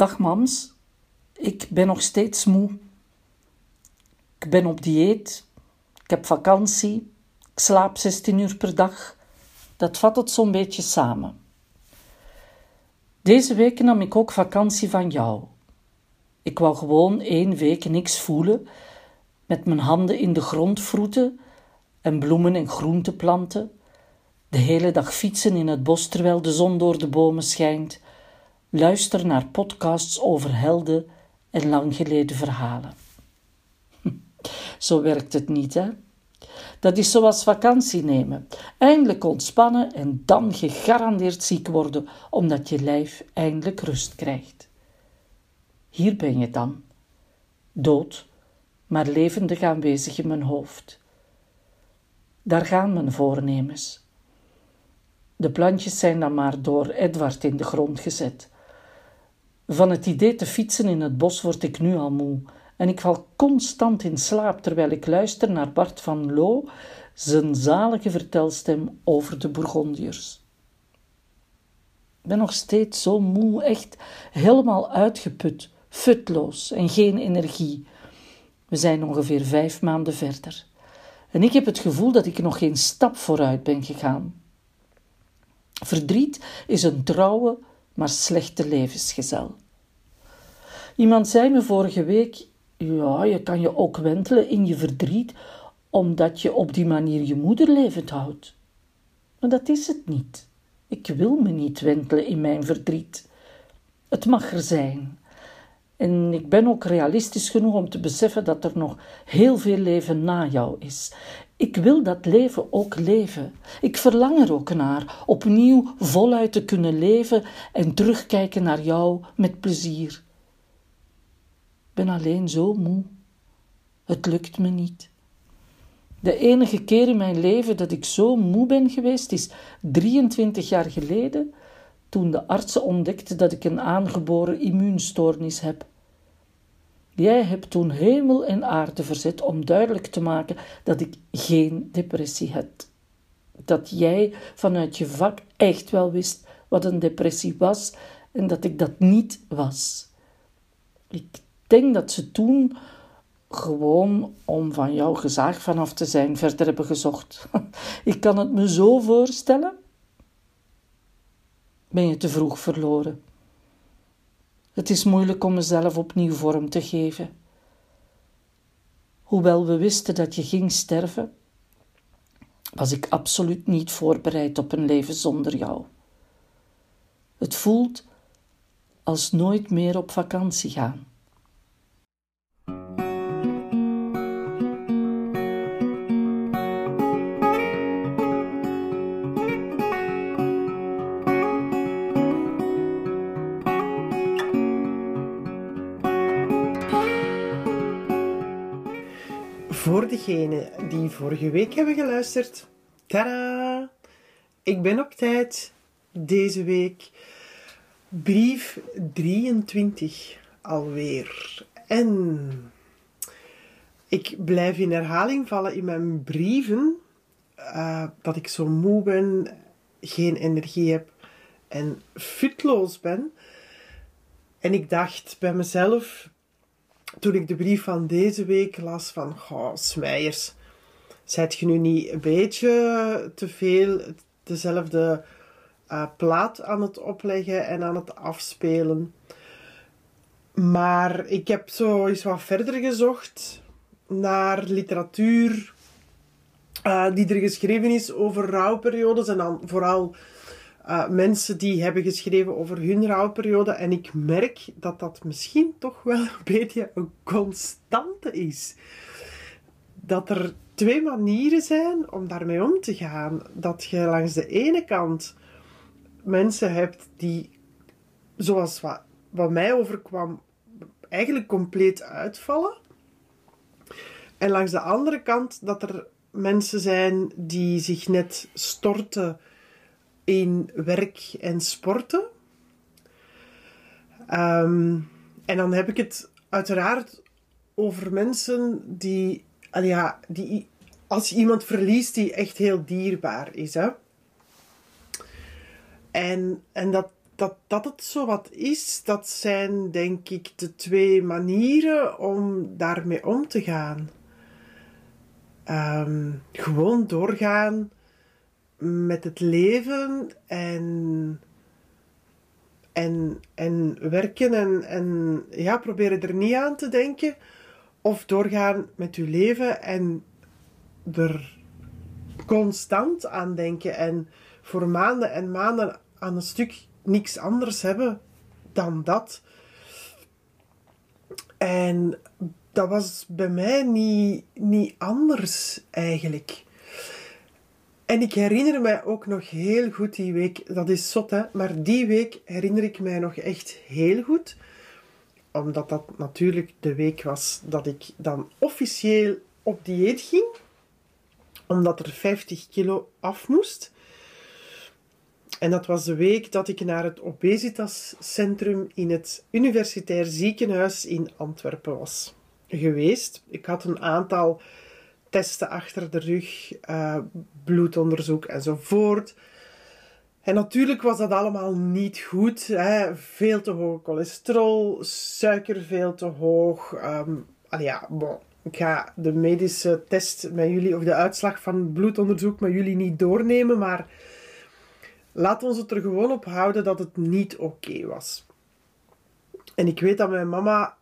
Dag mams, ik ben nog steeds moe. Ik ben op dieet, ik heb vakantie, ik slaap 16 uur per dag. Dat vat het zo'n beetje samen. Deze week nam ik ook vakantie van jou. Ik wou gewoon één week niks voelen, met mijn handen in de grond vroeten en bloemen en groenten planten, de hele dag fietsen in het bos terwijl de zon door de bomen schijnt, luister naar podcasts over helden en lang geleden verhalen. Zo werkt het niet, hè? Dat is zoals vakantie nemen. Eindelijk ontspannen en dan gegarandeerd ziek worden, omdat je lijf eindelijk rust krijgt. Hier ben je dan, dood, maar levendig aanwezig in mijn hoofd. Daar gaan mijn voornemens. De plantjes zijn dan maar door Edward in de grond gezet. Van het idee te fietsen in het bos word ik nu al moe en ik val constant in slaap terwijl ik luister naar Bart van Loo, zijn zalige vertelstem over de Bourgondiërs. Ik ben nog steeds zo moe, echt helemaal uitgeput, futloos en geen energie. We zijn ongeveer vijf maanden verder. En ik heb het gevoel dat ik nog geen stap vooruit ben gegaan. Verdriet is een trouwe, maar slechte levensgezel. Iemand zei me vorige week: Ja, je kan je ook wentelen in je verdriet, omdat je op die manier je moeder levend houdt. Maar dat is het niet. Ik wil me niet wentelen in mijn verdriet. Het mag er zijn. En ik ben ook realistisch genoeg om te beseffen dat er nog heel veel leven na jou is. Ik wil dat leven ook leven. Ik verlang er ook naar, opnieuw voluit te kunnen leven en terugkijken naar jou met plezier. Ik ben alleen zo moe. Het lukt me niet. De enige keer in mijn leven dat ik zo moe ben geweest is 23 jaar geleden, toen de artsen ontdekten dat ik een aangeboren immuunstoornis heb. Jij hebt toen hemel en aarde verzet om duidelijk te maken dat ik geen depressie heb. Dat jij vanuit je vak echt wel wist wat een depressie was en dat ik dat niet was. Ik denk dat ze toen gewoon om van jouw gezag vanaf te zijn verder hebben gezocht. Ik kan het me zo voorstellen. Ben je te vroeg verloren? Het is moeilijk om mezelf opnieuw vorm te geven. Hoewel we wisten dat je ging sterven, was ik absoluut niet voorbereid op een leven zonder jou. Het voelt als nooit meer op vakantie gaan. Die vorige week hebben geluisterd, tada! Ik ben op tijd deze week. Brief 23 alweer. En ik blijf in herhaling vallen in mijn brieven uh, dat ik zo moe ben, geen energie heb en futloos ben. En ik dacht bij mezelf, toen ik de brief van deze week las van, goh, Smijers, zijt je nu niet een beetje te veel dezelfde uh, plaat aan het opleggen en aan het afspelen? Maar ik heb zo wat verder gezocht naar literatuur uh, die er geschreven is over rouwperiodes en dan vooral uh, mensen die hebben geschreven over hun rouwperiode. En ik merk dat dat misschien toch wel een beetje een constante is. Dat er twee manieren zijn om daarmee om te gaan. Dat je langs de ene kant mensen hebt die, zoals wat, wat mij overkwam, eigenlijk compleet uitvallen. En langs de andere kant dat er mensen zijn die zich net storten in werk en sporten. Ehm, en dan heb ik het uiteraard over mensen die, ja, die als je iemand verliest die echt heel dierbaar is. Hè? En, en dat, dat dat het zo wat is, dat zijn denk ik de twee manieren om daarmee om te gaan. Ehm, gewoon doorgaan met het leven en, en, en werken en, en ja, proberen er niet aan te denken. Of doorgaan met je leven en er constant aan denken en voor maanden en maanden aan een stuk niks anders hebben dan dat. En dat was bij mij niet, niet anders eigenlijk. En ik herinner mij ook nog heel goed die week, dat is zot hè, maar die week herinner ik mij nog echt heel goed. Omdat dat natuurlijk de week was dat ik dan officieel op dieet ging. Omdat er 50 kilo af moest. En dat was de week dat ik naar het obesitascentrum in het Universitair Ziekenhuis in Antwerpen was geweest. Ik had een aantal testen achter de rug, uh, bloedonderzoek enzovoort. En natuurlijk was dat allemaal niet goed. Hè. Veel te hoog cholesterol, suiker veel te hoog. Um, ja. Ik ga de medische test met jullie, of de uitslag van bloedonderzoek met jullie niet doornemen, maar laat ons het er gewoon op houden dat het niet oké was. En ik weet dat mijn mama,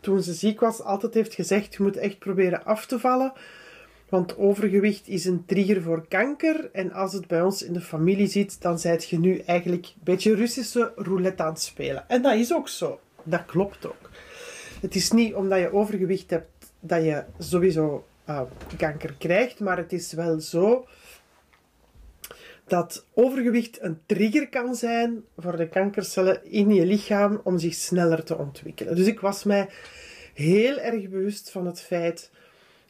toen ze ziek was, altijd heeft gezegd: je moet echt proberen af te vallen. Want overgewicht is een trigger voor kanker. En als het bij ons in de familie zit, dan zijt je nu eigenlijk een beetje Russische roulette aan het spelen. En dat is ook zo. Dat klopt ook. Het is niet omdat je overgewicht hebt dat je sowieso uh, kanker krijgt, maar het is wel zo dat overgewicht een trigger kan zijn voor de kankercellen in je lichaam om zich sneller te ontwikkelen. Dus ik was mij heel erg bewust van het feit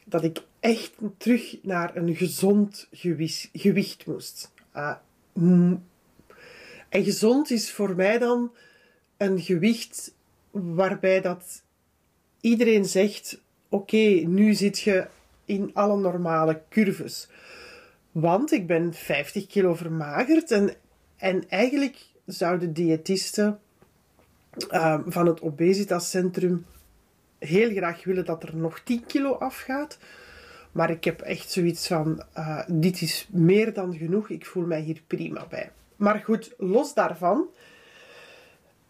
dat ik echt terug naar een gezond gewicht moest. Uh, en gezond is voor mij dan een gewicht waarbij dat iedereen zegt: oké, nu zit je in alle normale curves. Want ik ben 50 kilo vermagerd en, en eigenlijk zouden diëtisten uh, van het obesitascentrum heel graag willen dat er nog 10 kilo afgaat. Maar ik heb echt zoiets van, uh, dit is meer dan genoeg, ik voel mij hier prima bij. Maar goed, los daarvan,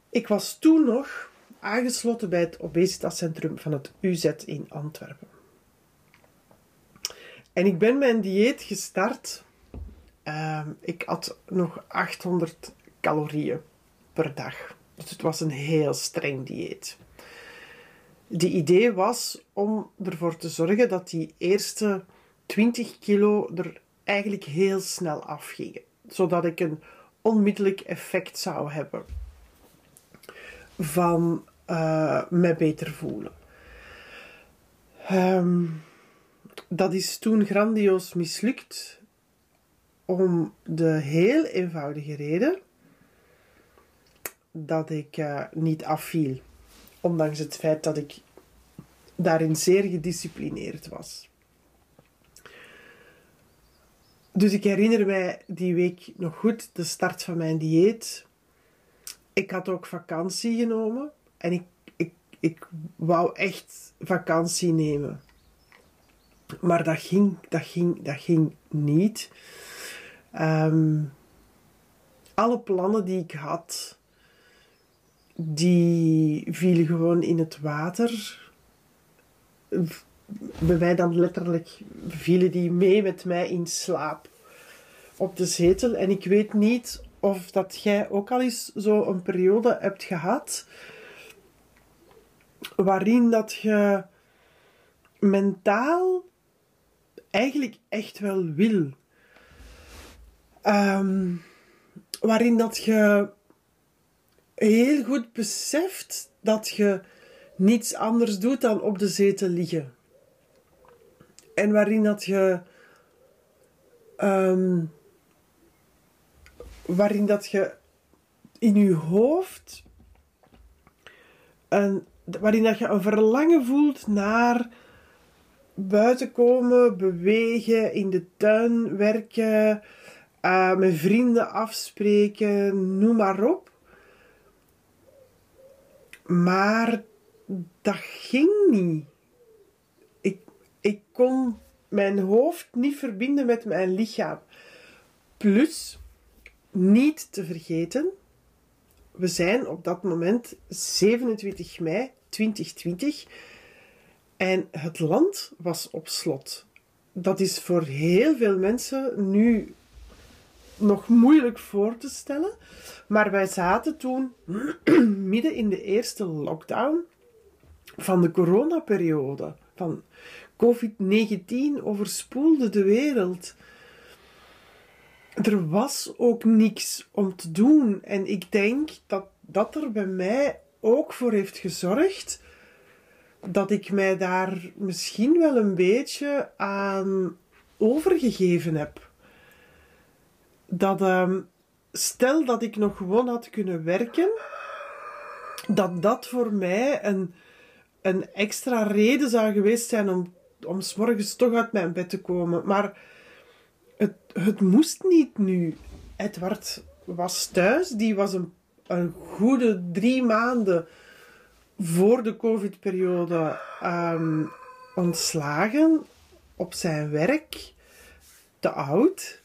ik was toen nog aangesloten bij het obesitascentrum van het UZ in Antwerpen. En ik ben mijn dieet gestart. Uh, ik had nog 800 calorieën per dag. Dus het was een heel streng dieet. De idee was om ervoor te zorgen dat die eerste 20 kilo er eigenlijk heel snel afgingen. Zodat ik een onmiddellijk effect zou hebben van uh, me beter voelen. Um, dat is toen grandioos mislukt om de heel eenvoudige reden dat ik uh, niet afviel. Ondanks het feit dat ik daarin zeer gedisciplineerd was. Dus ik herinner mij die week nog goed, de start van mijn dieet. Ik had ook vakantie genomen en ik, ik, ik wou echt vakantie nemen. Maar dat ging, dat ging, dat ging niet. Ehm, alle plannen die ik had, die vielen gewoon in het water. Bij mij dan letterlijk vielen die mee met mij in slaap op de zetel. En ik weet niet of dat jij ook al eens zo een periode hebt gehad waarin dat je mentaal eigenlijk echt wel wil. Ehm, waarin dat je heel goed beseft dat je niets anders doet dan op de zetel liggen. En waarin dat je. Ehm, waarin dat je in je hoofd. Een, waarin dat je een verlangen voelt naar buiten komen, bewegen, in de tuin werken, uh, met vrienden afspreken, noem maar op. Maar dat ging niet. Ik, ik kon mijn hoofd niet verbinden met mijn lichaam. Plus, niet te vergeten, we zijn op dat moment 27 mei 2020 en het land was op slot. Dat is voor heel veel mensen nu nog moeilijk voor te stellen. Maar wij zaten toen midden in de eerste lockdown van de coronaperiode. Van COVID-19 overspoelde de wereld. Er was ook niks om te doen. En ik denk dat dat er bij mij ook voor heeft gezorgd dat ik mij daar misschien wel een beetje aan overgegeven heb. Dat, ehm, stel dat ik nog gewoon had kunnen werken, dat dat voor mij een, een extra reden zou geweest zijn om, om s morgens toch uit mijn bed te komen. Maar het, het moest niet nu. Edward was thuis, die was een, een goede drie maanden voor de COVID-periode um, ontslagen op zijn werk, te oud.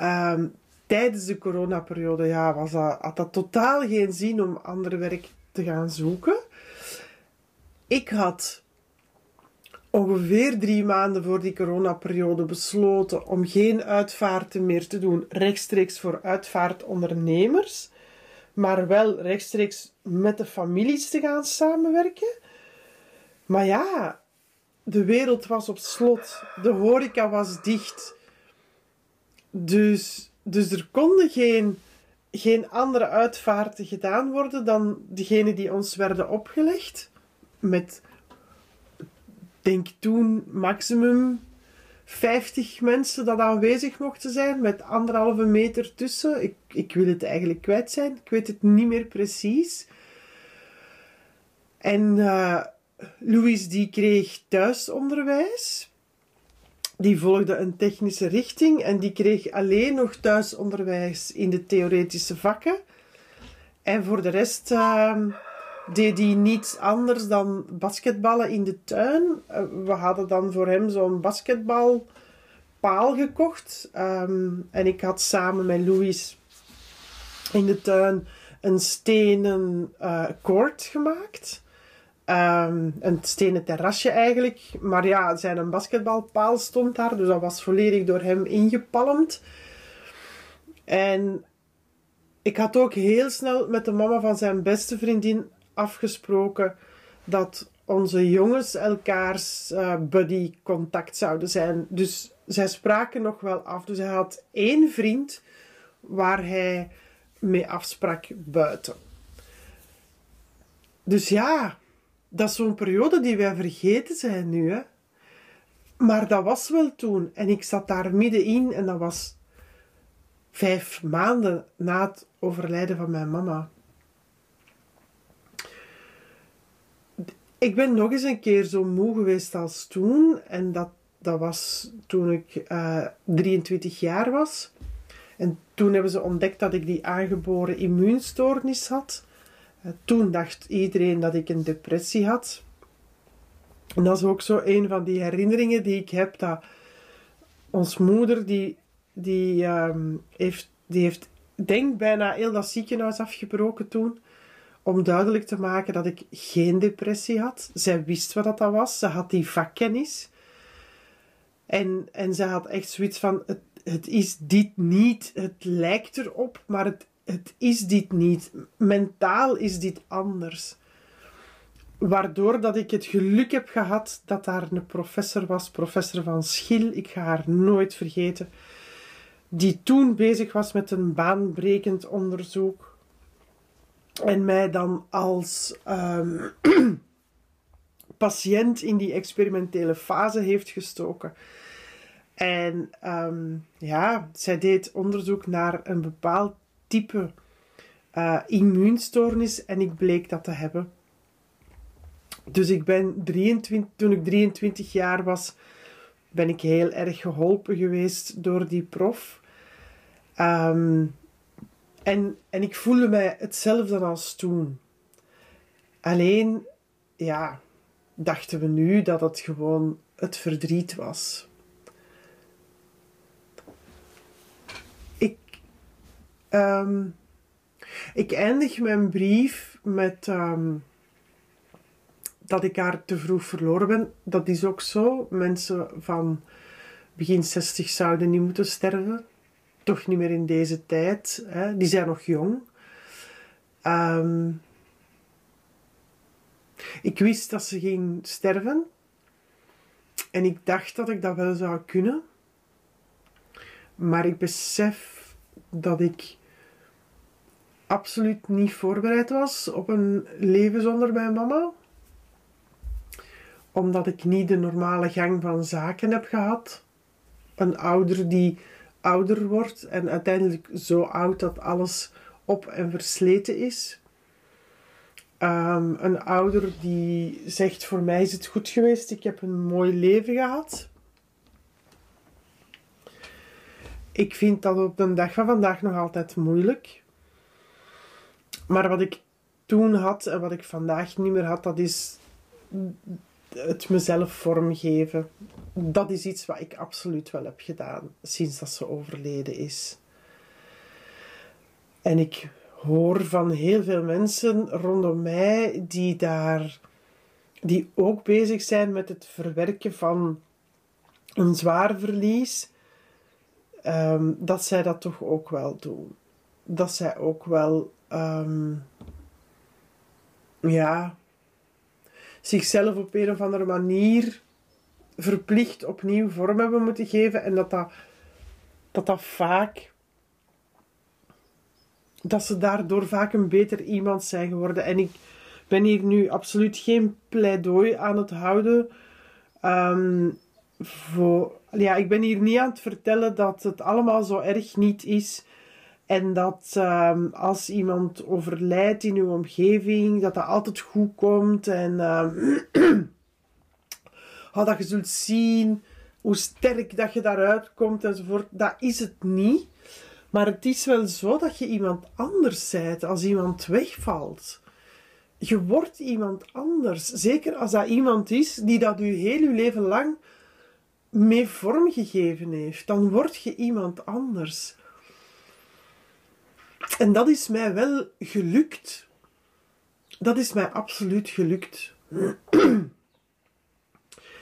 Um, tijdens de coronaperiode ja, was dat, had dat totaal geen zin om ander werk te gaan zoeken. Ik had ongeveer drie maanden voor die coronaperiode besloten om geen uitvaarten meer te doen, rechtstreeks voor uitvaartondernemers maar wel rechtstreeks met de families te gaan samenwerken. Maar ja, de wereld was op slot, de horeca was dicht. Dus, dus er konden geen, geen andere uitvaarten gedaan worden dan degene die ons werden opgelegd. Met, denk toen, maximum 50 mensen dat aanwezig mochten zijn met anderhalve meter tussen. Ik, ik wil het eigenlijk kwijt zijn. Ik weet het niet meer precies. En uh, Louis die kreeg thuisonderwijs. Die volgde een technische richting en die kreeg alleen nog thuisonderwijs in de theoretische vakken. En voor de rest... Uh, deed hij niets anders dan basketballen in de tuin. Eh, we hadden dan voor hem zo'n basketbalpaal gekocht. Ehm, en ik had samen met Louis in de tuin een stenen uh, koord gemaakt. Um, een stenen terrasje eigenlijk. Maar ja, zijn basketbalpaal stond daar. Dus dat was volledig door hem ingepalmd. En ik had ook heel snel met de mama van zijn beste vriendin afgesproken dat onze jongens elkaars uh, buddy contact zouden zijn. Dus zij spraken nog wel af. Dus hij had één vriend waar hij mee afsprak buiten. Dus ja, dat is zo'n periode die wij vergeten zijn nu. Hè? Maar dat was wel toen. En ik zat daar middenin en dat was vijf maanden na het overlijden van mijn mama. Ik ben nog eens een keer zo moe geweest als toen. En dat, dat was toen ik uh, eh, 23 jaar was. En toen hebben ze ontdekt dat ik die aangeboren immuunstoornis had. Uh, toen dacht iedereen dat ik een depressie had. En dat is ook zo een van die herinneringen die ik heb. Dat ons moeder, die, die, um, heeft, die heeft, denk bijna heel dat ziekenhuis afgebroken toen om duidelijk te maken dat ik geen depressie had. Zij wist wat dat was. Ze had die vakkennis. En, en ze had echt zoiets van: het, het is dit niet. Het lijkt erop, maar het, het is dit niet. Mentaal is dit anders. Waardoor dat ik het geluk heb gehad dat daar een professor was, professor van Schil, ik ga haar nooit vergeten, die toen bezig was met een baanbrekend onderzoek en mij dan als um, patiënt in die experimentele fase heeft gestoken. En um, ja, zij deed onderzoek naar een bepaald type uh, immuunstoornis en ik bleek dat te hebben. Dus ik ben 23, toen ik 23 jaar was, ben ik heel erg geholpen geweest door die prof. Um, en, en ik voelde mij hetzelfde als toen. Alleen, ja, dachten we nu dat het gewoon het verdriet was. Ik, ehm, ik eindig mijn brief met ehm, dat ik haar te vroeg verloren ben. Dat is ook zo. Mensen van begin 60 zouden niet moeten sterven. Toch niet meer in deze tijd. Hè. Die zijn nog jong. Ehm, ik wist dat ze ging sterven. En ik dacht dat ik dat wel zou kunnen. Maar ik besef dat ik absoluut niet voorbereid was op een leven zonder mijn mama. Omdat ik niet de normale gang van zaken heb gehad. Een ouder die ouder wordt en uiteindelijk zo oud dat alles op en versleten is. Um, een ouder die zegt: Voor mij is het goed geweest, ik heb een mooi leven gehad. Ik vind dat op de dag van vandaag nog altijd moeilijk. Maar wat ik toen had en wat ik vandaag niet meer had, dat is het mezelf vormgeven. Dat is iets wat ik absoluut wel heb gedaan sinds dat ze overleden is. En ik hoor van heel veel mensen rondom mij die daar die ook bezig zijn met het verwerken van een zwaar verlies, um, dat zij dat toch ook wel doen. Dat zij ook wel, um, ja, zichzelf op een of andere manier verplicht opnieuw vorm hebben moeten geven en dat dat, dat, dat vaak dat ze daardoor vaak een beter iemand zijn geworden. En ik ben hier nu absoluut geen pleidooi aan het houden. Um, voor, ja, ik ben hier niet aan het vertellen dat het allemaal zo erg niet is. En dat um, als iemand overlijdt in uw omgeving, dat dat altijd goed komt. En um, dat je zult zien hoe sterk dat je daaruit komt enzovoort. Dat is het niet. Maar het is wel zo dat je iemand anders bent als iemand wegvalt. Je wordt iemand anders. Zeker als dat iemand is die dat u heel uw leven lang mee vormgegeven heeft. Dan word je iemand anders. En dat is mij wel gelukt. Dat is mij absoluut gelukt.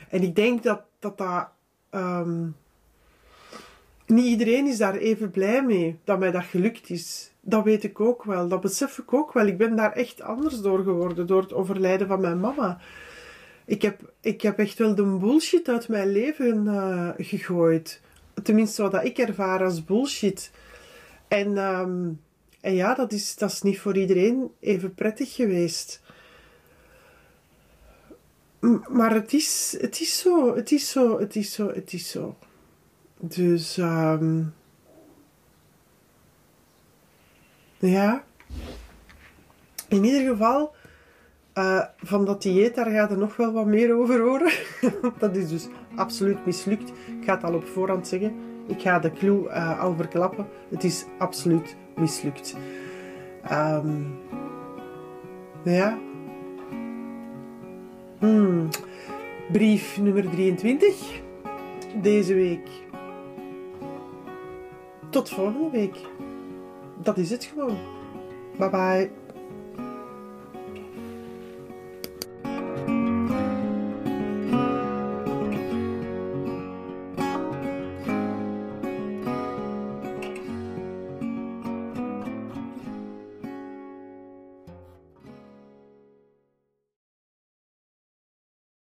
en ik denk dat dat, dat um, niet iedereen is daar even blij mee dat mij dat gelukt is. Dat weet ik ook wel. Dat besef ik ook wel. Ik ben daar echt anders door geworden door het overlijden van mijn mama. Ik heb, ik heb echt wel de bullshit uit mijn leven uh, gegooid. Tenminste, wat ik ervaar als bullshit. En, um, en ja, dat is, dat is niet voor iedereen even prettig geweest. Maar het is, het is zo, het is zo, het is zo, het is zo. Dus um, ja. In ieder geval, uh, van dat dieet, daar gaat er nog wel wat meer over horen. dat is dus absoluut mislukt. Ik ga het al op voorhand zeggen. Ik ga de clue uh, al verklappen. Het is absoluut mislukt. Um, ja. Hmm. Brief nummer 23. Deze week tot volgende week. Dat is het gewoon. Bye bye.